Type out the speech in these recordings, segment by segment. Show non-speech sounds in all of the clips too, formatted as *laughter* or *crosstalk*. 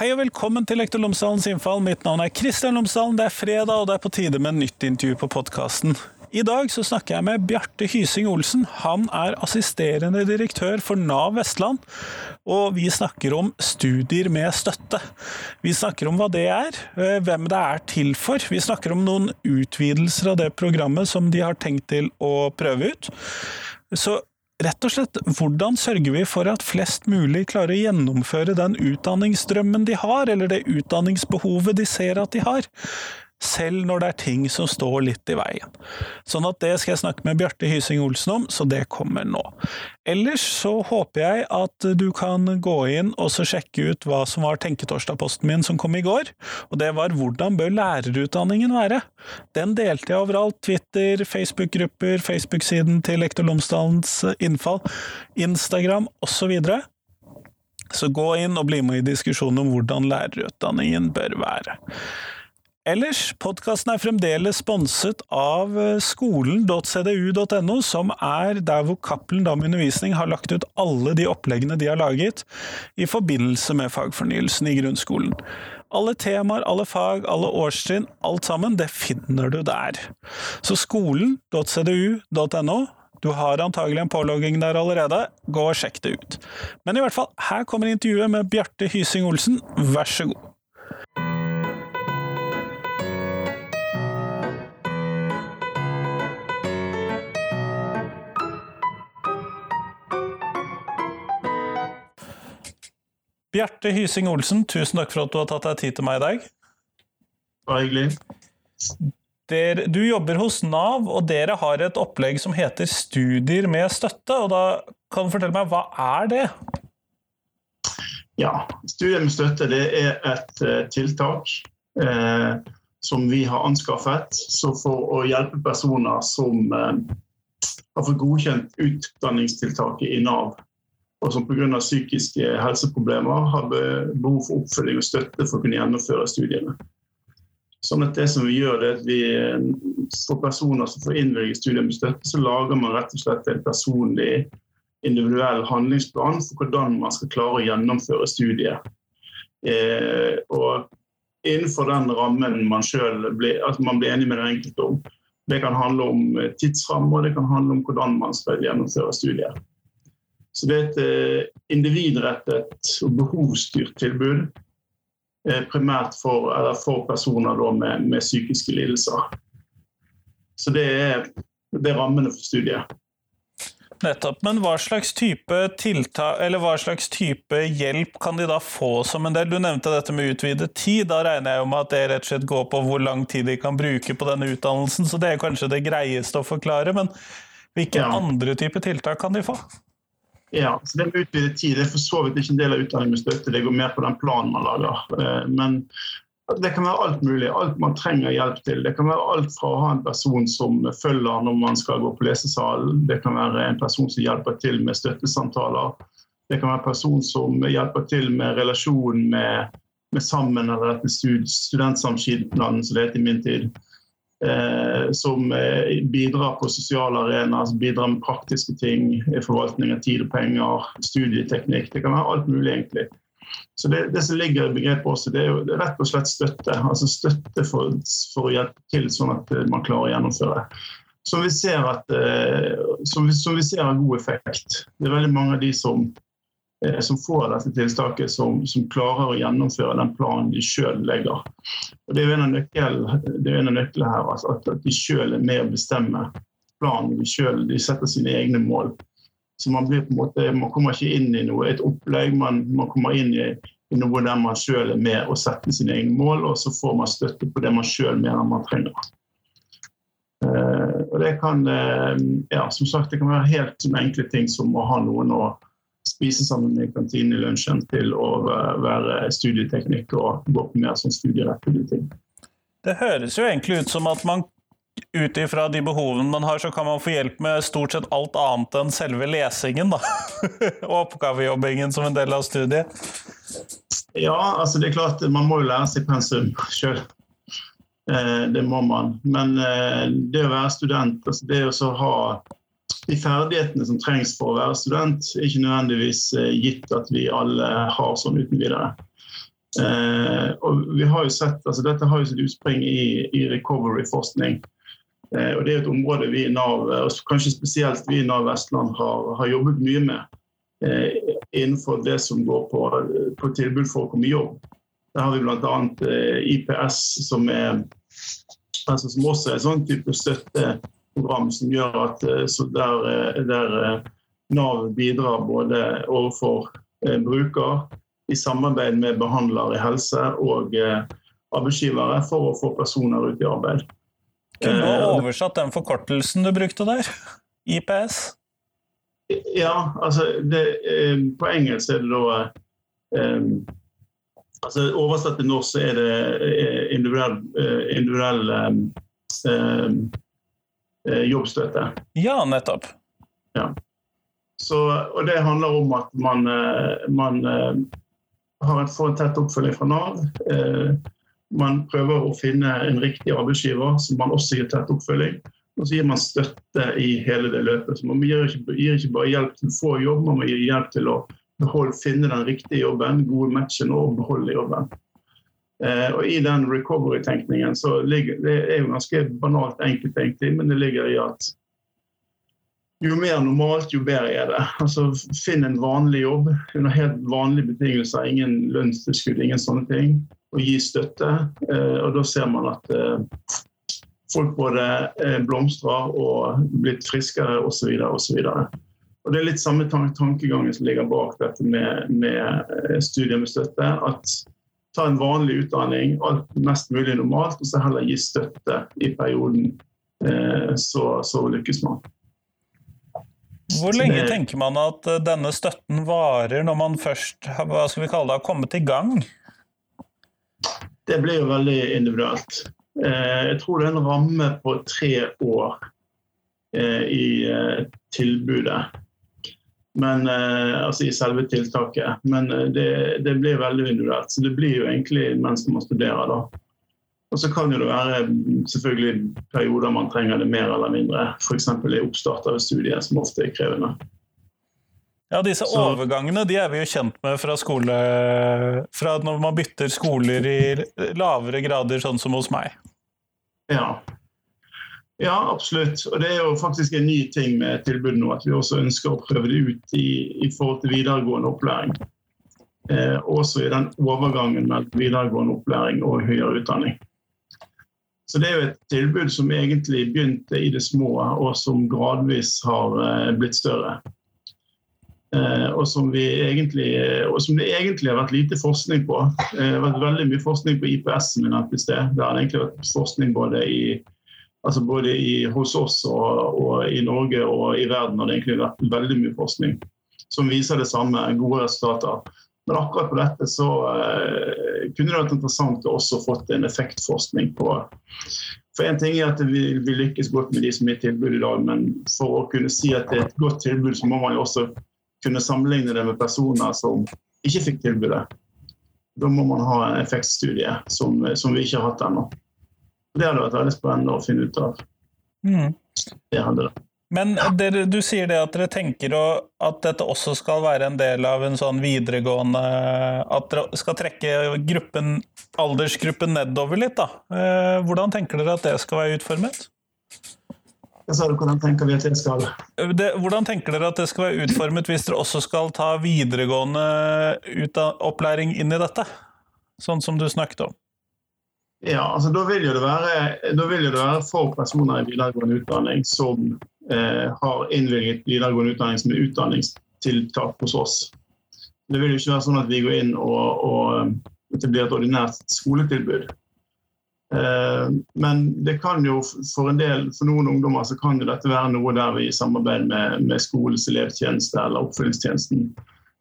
Hei og velkommen til Lektor Lomsdalens innfall. Mitt navn er Kristian Lomsdalen. Det er fredag, og det er på tide med en nytt intervju på podkasten. I dag så snakker jeg med Bjarte Hysing Olsen. Han er assisterende direktør for Nav Vestland. Og vi snakker om studier med støtte. Vi snakker om hva det er, eh, hvem det er til for. Vi snakker om noen utvidelser av det programmet som de har tenkt til å prøve ut. Så rett og slett, hvordan sørger vi for at flest mulig klarer å gjennomføre den utdanningsdrømmen de har, eller det utdanningsbehovet de ser at de har? Selv når det er ting som står litt i veien. Sånn at det skal jeg snakke med Bjarte Hysing Olsen om, så det kommer nå. Ellers så håper jeg at du kan gå inn og så sjekke ut hva som var Tenketorsdag-posten min som kom i går, og det var Hvordan bør lærerutdanningen være? Den delte jeg overalt, Twitter, Facebook-grupper, Facebook-siden til Lektor Lomsdalens innfall, Instagram osv. Så gå inn og bli med i diskusjonen om hvordan lærerutdanningen bør være. Ellers, podkasten er fremdeles sponset av eh, skolen.cdu.no, som er der hvor Cappelen Dam Undervisning har lagt ut alle de oppleggene de har laget i forbindelse med fagfornyelsen i grunnskolen. Alle temaer, alle fag, alle årstrinn, alt sammen, det finner du der. Så skolen.cdu.no du har antagelig en pålogging der allerede, gå og sjekk det ut. Men i hvert fall, her kommer intervjuet med Bjarte Hysing Olsen, vær så god. Bjarte Hysing Olsen, tusen takk for at du har tatt deg tid til meg i dag. Bare hyggelig. Der, du jobber hos Nav, og dere har et opplegg som heter Studier med støtte. og da Kan du fortelle meg, hva er det? Ja, Studier med støtte det er et uh, tiltak uh, som vi har anskaffet for å hjelpe personer som uh, har fått godkjent utdanningstiltaket i Nav og som pga. psykiske helseproblemer har behov for oppfølging og støtte for å kunne gjennomføre studiene. Sånn at det som vi gjør, det at vi, For personer som får innvilget studier med støtte, så lager man rett og slett en personlig, individuell handlingsplan for hvordan man skal klare å gjennomføre studiet. Eh, og innenfor den rammen man selv blir, man blir enig med den enkelte om. Det kan handle om tidsrammer, og det kan handle om hvordan man skal gjennomføre studiet. Så det er et eh, individrettet og behovsstyrt tilbud. Eh, primært for, for personer med, med, psykiske lidelser. Så det er, det er rammene for studiet. Nettopp. Men hva slags type tiltak, eller hva slags type hjelp kan de da få som en del? Du nevnte dette med utvidet tid. Da regner jeg jo med at det rett og slett går på hvor lang tid de kan bruke på denne utdannelsen, så det er kanskje det greieste å forklare. Men hvilke ja. andre typer tiltak kan de få? Ja, så Det med utvidet tid det er for så vidt ikke en del av utdanning med støtte, det går mer på den planen man lager. Eh, men det kan være alt mulig, alt man trenger hjelp til. Det kan være alt fra å ha en person som følger når man skal gå på lesesalen, det kan være en person som hjelper til med støttesamtaler, det kan være en person som hjelper til med relasjonen med, med Sammen eller dette studentsamskipnaden som det het i min tid. Eh, som eh, bidrar på sosiale arenaer, som bidrar med praktiske ting. Forvaltning av tid og penger, studieteknikk. Det kan være alt mulig, egentlig. Så det, det som ligger i begrepet også, det er jo rett og slett støtte. Altså støtte for, for å hjelpe til, sånn at eh, man klarer å gjennomføre. Som vi ser, at, som vi, som vi ser har god effekt. Det er veldig mange av de som Eh, som får dette tiltaket, som, som, klarer å gjennomføre den planen de sjøl legger. Og det er jo en av nøklene her, altså at, de sjøl er med å bestemme planen. De, selv, de setter sine egne mål. Så man, måte, man kommer ikke inn i noe, et opplegg, man, man kommer inn i, i noe der man sjøl er med og setter sine egne mål, og så får man støtte på det man sjøl mener man trenger. Uh, og det kan, uh, ja, som sagt, det kan være helt enkle ting som å ha noen å spise sammen i kantinen i lunsjen til å være studieteknikk og gå på mer sånn studierettede ting. Det høres jo egentlig ut som at man ut ifra de behovene man har, så kan man få hjelp med stort sett alt annet enn selve lesingen, da. *laughs* og oppgavejobbingen som en del av studiet. Ja, altså det er klart man må jo lære seg pensum sjøl. Eh, det må man. Men eh, det å være student, altså det å ha de ferdighetene som trengs for å være student, er ikke nødvendigvis eh, gitt at vi alle har sånn uten videre. Eh, og vi har jo sett, altså Dette har jo sitt utspring i, i recovery-forskning. Eh, og Det er et område vi i Nav, og kanskje spesielt vi i Nav Vestland har, har jobbet mye med. Eh, innenfor det som går på, på, tilbud for å komme i jobb. Der har vi bl.a. Eh, IPS, som, er, altså, som også er en sånn type støtteprogram som gjør at eh, der, eh, der Nav bidrar både overfor bruker i samarbeid med behandler i helse og arbeidsgivere for å få personer ut i arbeid. Kunne du oversatt den forkortelsen du brukte der? IPS? Ja, altså det, På engelsk er det da um, altså Oversatt til norsk så er det individuell, individuell um, jobbstøtte. Ja, nettopp. Ja. Så, og det handler om at man, man har en, får en tett oppfølging fra Nav. Man prøver å finne en riktig arbeidsgiver som man også gir tett oppfølging. Og så gir man støtte i hele det løpet. Så Man gir ikke, gir ikke bare hjelp til å få jobb, man må gi hjelp til å behold, finne den riktige jobben, gode matchen og beholde jobben. Eh, og I den recovery-tenkningen så ligger det er jo ganske banalt enkelt, egentlig, men det ligger i at jo mer normalt, jo bedre er det. Altså, Finn en vanlig jobb under helt vanlige betingelser, ingen lønnstilskudd, ingen sånne ting, og gi støtte. Eh, og Da ser man at eh, folk både eh, blomstrer og blitt friskere osv. osv. Og Det er litt samme tankegangen som ligger bak dette med, med eh, studier med støtte. At ta en vanlig utdanning, alt mest mulig normalt, og så heller gi støtte i perioden. Eh, så, så lykkes man. Hvor lenge tenker man at denne støtten varer når man først hva skal vi kalle det, har kommet i gang? Det blir jo veldig individuelt. Eh, jeg tror det er en ramme på tre år eh, i eh, tilbudet. Men, altså i selve tiltaket. Men det, det, blir veldig individuelt. Så det blir jo egentlig mens man studerer, da. Og så kan det være selvfølgelig perioder man trenger det mer eller mindre. F.eks. i oppstart av studiet, som ofte er krevende. Ja, disse så, overgangene de er vi jo kjent med fra skole Fra når man bytter skoler i lavere grader, sånn som hos meg. Ja. Ja, absolutt. Og det er jo faktisk en ny ting med tilbudet nå, at vi også ønsker å prøve det ut i, i forhold til videregående opplæring. Eh, også i den overgangen mellom videregående opplæring og høyere utdanning. Så Det er jo et tilbud som egentlig begynte i det små, og som gradvis har eh, blitt større. Eh, og som, egentlig, og som, det egentlig har vært lite forskning på. Eh, det har vært veldig mye forskning på IPS-en min. Det har egentlig vært forskning både, i, altså både i, hos oss og, og, i Norge og i verden har det egentlig vært veldig mye forskning som viser det samme, gode resultater. Men akkurat på dette så eh, kunne det vært interessant å også fått en effektforskning på for en ting er at vi, vi lykkes godt med de som er tilbud i dag, men for å kunne si at det er et godt tilbud, så må man jo også kunne sammenligne det med personer som ikke fikk tilbudet. Da må man ha en effektstudie som, som vi ikke har hatt ennå. Det hadde vært veldig spennende å finne ut av. Mm. Det hadde det. Men dere, du sier det at dere tenker at dette også skal være en del av en sånn videregående At dere skal trekke gruppen, aldersgruppen nedover litt, da. Eh, hvordan tenker dere at det skal være utformet? Hva sa du, hvordan tenker vi at det skal det, Hvordan tenker dere at det skal være utformet hvis dere også skal ta videregående opplæring inn i dette? Sånn som du snakket om. Ja, altså Da vil være, vil jo det være for personer i videregående utdanning som eh, har innvilget videregående utdanning som er utdanningstiltak hos oss. Det vil jo ikke være sånn at vi går inn og, og det blir et ordinært skoletilbud. Eh, men det kan jo for en del, for noen ungdommer så kan jo dette være noe der vi i samarbeid med, med skolens elevtjeneste eller oppfølgingstjenesten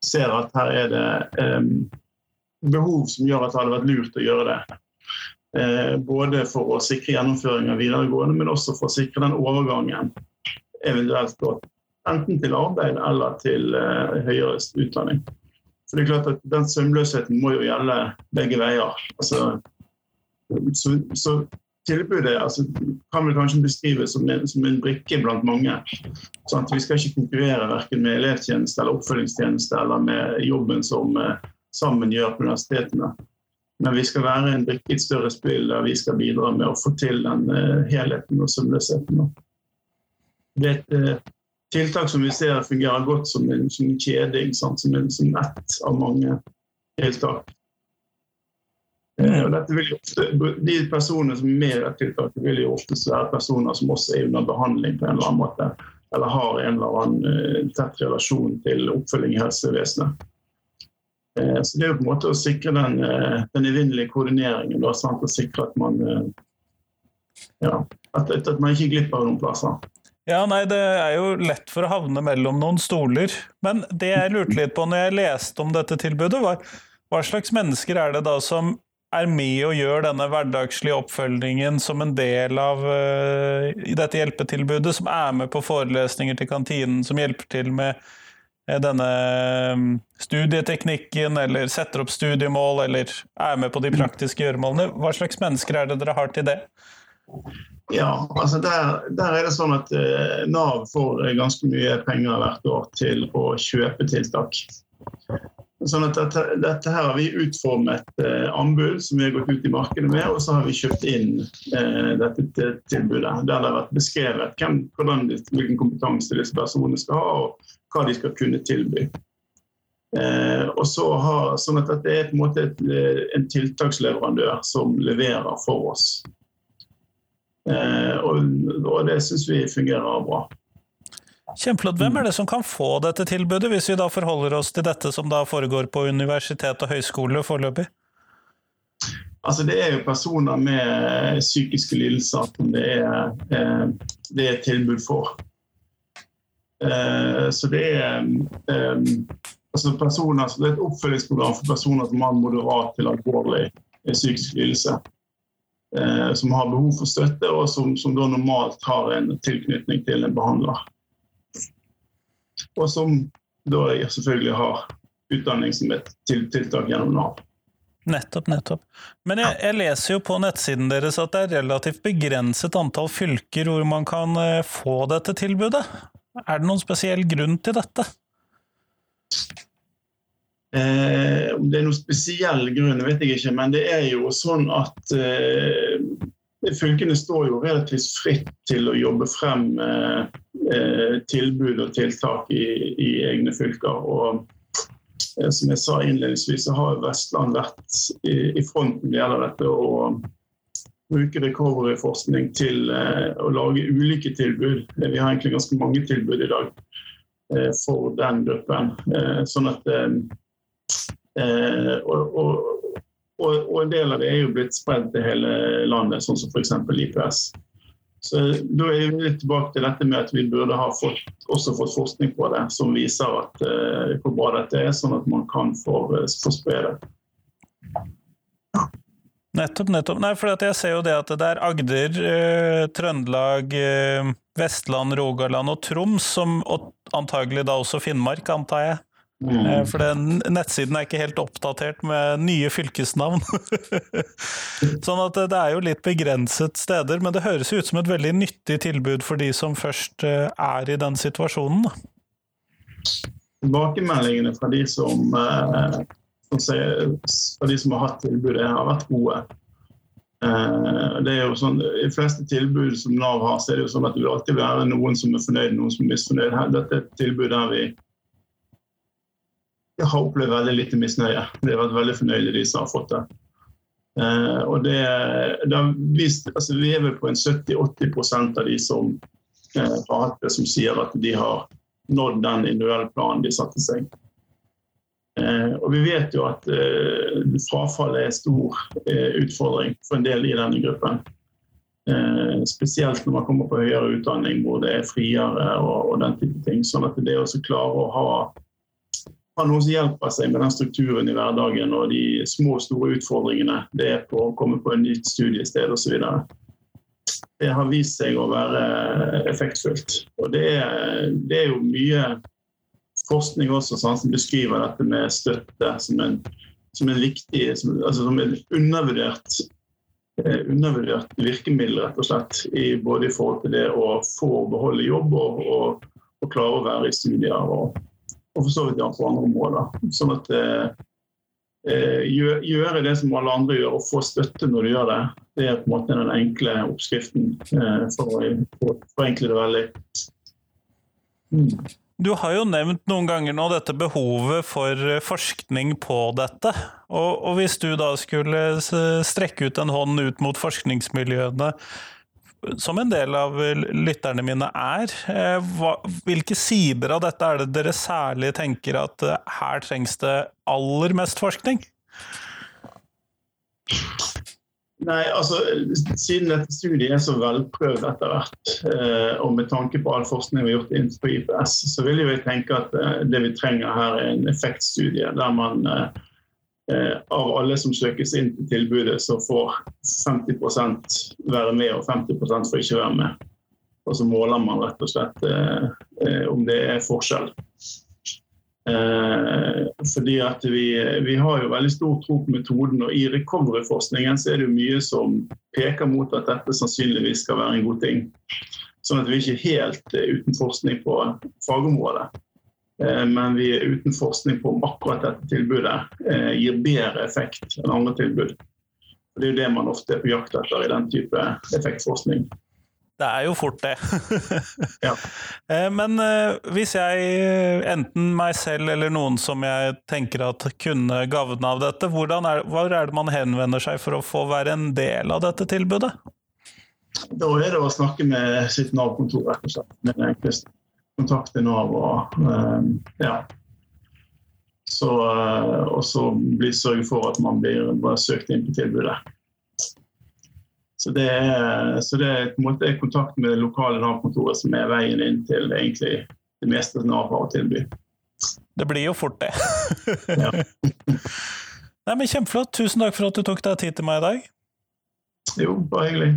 ser at her er det um, behov som gjør at det hadde vært lurt å gjøre det. Uh, både for å sikre gjennomføring av videregående, men også for å sikre den overgangen eventuelt da, enten til arbeid eller til uh, høyere utdanning. For det er klart at Den sømløsheten må jo gjelde begge veier. Altså, så, så tilbudet altså, kan vel kanskje beskrives som en, som en brikke blant mange. Sånn vi skal ikke konkurrere verken med elevtjeneste eller oppfølgingstjeneste eller med jobben som eh, sammen gjør på universitetene. Men vi skal være en brikke i et større spill der vi skal bidra med å få til den uh, helheten og sømløsheten. Det er et uh, tiltak som vi ser fungerer godt som en, som en kjede, som, en, som ett av mange tiltak. Uh, ofte, de personene som er med i dette tiltaket, vil jo oftest være personer som også er under behandling på en eller annen måte. Eller har en eller annen tett relasjon til oppfølging i helsevesenet. Eh, så Det er jo på en måte å sikre den, eh, den evinnelige koordineringen. Da, sant? Og sikre at man, eh, ja, at, at man ikke glipper noen plasser. Ja, nei, Det er jo lett for å havne mellom noen stoler. Men det jeg lurte litt på når jeg leste om dette tilbudet, var hva slags mennesker er det da som er med og gjør denne hverdagslige oppfølgingen som en del av uh, dette hjelpetilbudet, som er med på forelesninger til kantinen, som hjelper til med denne mm, studieteknikken, eller setter opp studiemål, eller er med på de praktiske gjøremålene. Hva slags mennesker er det dere har til det? Ja, altså der, der er det sånn at eh, Nav får ganske mye penger hvert år til å kjøpe tiltak. Sånn at dette, dette, her har vi utformet eh, anbud som vi har gått ut i markedet med, og så har vi kjøpt inn eh, dette tilbudet. Der det har vært beskrevet hvem, hvordan, hvilken kompetanse disse personene skal ha, og hva de skal kunne tilby. Eh, og så har, sånn at Det er på en måte et, eh, en tiltaksleverandør som leverer for oss. Eh, og, og, det syns vi fungerer bra. Kjempeflott. Hvem er det som kan få dette tilbudet, hvis vi da forholder oss til dette som da foregår på universitet og høyskole foreløpig? Altså, det er jo personer med psykiske lidelser som det er, eh, det er tilbud for. Eh, så det er, eh, altså personer, det er et oppfølgingsprogram for personer som har moderat til alvorlig psykisk lidelse. Eh, som har behov for støtte, og som, som da normalt har en tilknytning til en behandler. Og som da selvfølgelig har utdanning som et tiltak gjennom Nav. Nettopp, nettopp. Men jeg, jeg, leser jo på nettsiden deres at det er relativt begrenset antall fylker hvor man kan få dette tilbudet. Er det noen spesiell grunn til dette? Eh, om det er noen spesiell grunn, vet jeg ikke. Men det er jo sånn at eh, fylkene står jo relativt fritt til å jobbe frem eh, eh tilbud og tiltak i, i egne fylker. Og eh, som jeg sa innledningsvis, så har Vestland vært i, i front når det gjelder dette. og bruke recovery-forskning til eh, å lage ulike tilbud. Vi har egentlig ganske mange tilbud i dag eh, for den gruppen. Eh, sånn at og, og, og, en del av det er jo blitt spredd til hele landet, sånn som f.eks. IPS. Så Da er vi litt tilbake til dette med at vi burde ha fått, også fått forskning på det, som viser at, hvor bra dette er, sånn at man kan få, få spre det. Nettopp, nettopp. Nei, for jeg ser jo det at det er Agder, eh, Trøndelag, eh, Vestland, Rogaland og Troms, som, og antagelig da også Finnmark, antar jeg. Mm. Eh, for den nettsiden er ikke helt oppdatert med nye fylkesnavn. *laughs* sånn at det er jo litt begrenset steder, men det høres ut som et veldig nyttig tilbud for de som først eh, er i den situasjonen. Tilbakemeldingene fra de som eh, for de som har hatt tilbudet, har vært gode. Eh, det er jo sånn, I de fleste tilbud som Nav har, så er det jo sånn at det vil alltid være noen som er fornøyd, noen som er misfornøyd. Dette er et tilbud der vi har opplevd veldig lite misnøye. De har vært veldig fornøyde, de som har fått det. Eh, og det, det vist, altså Vi er vel på en 70-80% av de som eh, har hatt det, som sier at de har nådd den individuelle planen de satte seg. Eh, og Vi vet jo at eh, frafallet er en stor eh, utfordring for en del i denne gruppen. Spesielt når man kommer på høyere utdanning hvor det er friere og, og den type ting. Sånn at det å klare å ha, ha noen som hjelper seg med den strukturen i hverdagen og de små og store utfordringene det er på å komme på et nytt studiested osv. Det har vist seg å være effektfullt. Og det er, det er jo mye forskning også sånn, som beskriver dette med støtte som en, som en viktig, som, altså som en undervurdert, eh, undervurdert virkemiddel, rett og slett. I, både i forhold til det å få beholde jobb og, og, og klare å være i studier. Og, og for så vidt på andre områder. Sånn at eh, eh, gjøre det som alle andre gjør, og få støtte når du gjør det. Det er på en måte den enkle oppskriften eh, for å forenkle det veldig. Mm. Du har jo nevnt noen ganger nå dette behovet for forskning på dette. Og, og, hvis du da skulle strekke ut en hånd ut mot forskningsmiljøene, som en del av lytterne mine er, eh, hva, hvilke sider av dette er det dere særlig tenker at eh, her trengs det aller mest forskning? Nei, altså Siden dette studiet er så velprøvd etter hvert, eh, og med tanke på all forskning vi har gjort innenfor IPS, så vil jeg tenke at eh, det vi trenger her er en effektstudie der man eh, av alle som søkes inn til tilbudet, så får 50 være med og 50 får ikke være med. Og så måler man rett og slett om det er forskjell. Eh, fordi at vi, vi, har jo veldig stor tro på metoden, og i recovery-forskningen så er det jo mye som peker mot at dette sannsynligvis skal være en god ting. Sånn at vi ikke er helt eh, uten forskning på fagområdet. Eh, men vi er uten forskning på om akkurat dette tilbudet eh, gir bedre effekt enn andre tilbud. Det er jo det man ofte er på jakt etter i den type effektforskning. Det er jo fort det. *laughs* ja. Eh, men eh, hvis jeg, enten meg selv eller noen som jeg tenker at kunne gagne av dette, er, hvor er det man henvender seg for å få være en del av dette tilbudet? Da er det å snakke med sitt Nav-kontor, rett og slett. Med enklest kontakte Nav og ja. Så, og så sørge for at man blir søkt inn på tilbudet. Så det, er, så det er på en måte kontakt med det lokale Nav-kontoret som er veien inn til egentlig det meste Nav har å tilby. Det blir jo fort det. ja. *laughs* Nei, men Kjempeflott. Tusen takk for at du tok deg tid til meg i dag. Jo, bare hyggelig.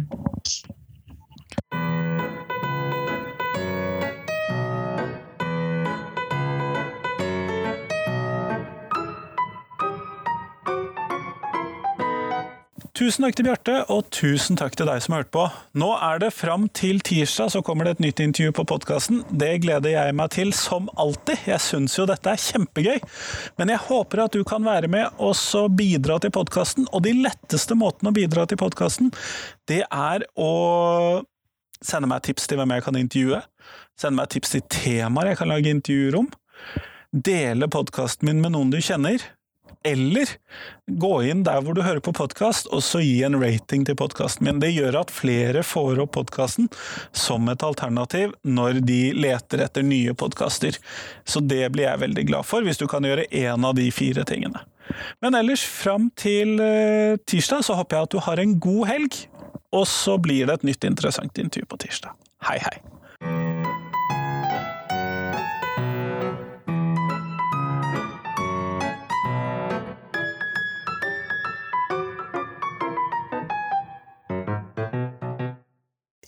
Tusen takk til Bjarte, og tusen takk til deg som har hørt på. Nå er det fram til tirsdag så kommer det et nytt intervju på podkasten. Det gleder jeg meg til som alltid. Jeg syns jo dette er kjempegøy. Men jeg håper at du kan være med og bidra til podkasten. Og de letteste måtene å bidra til podkasten, det er å sende meg tips til hvem jeg kan intervjue. Sende meg tips til temaer jeg kan lage intervjuer om. Dele podkasten min med noen du kjenner eller gå inn der hvor du hører på podkast, og så gi en rating til podkasten min. Det gjør at flere får opp podkasten som et alternativ når de leter etter nye podkaster. Så det blir jeg veldig glad for, hvis du kan gjøre én av de fire tingene. Men ellers, fram til uh, tirsdag, så håper jeg at du har en god helg. Og så blir det et nytt interessant intervju på tirsdag. Hei, hei!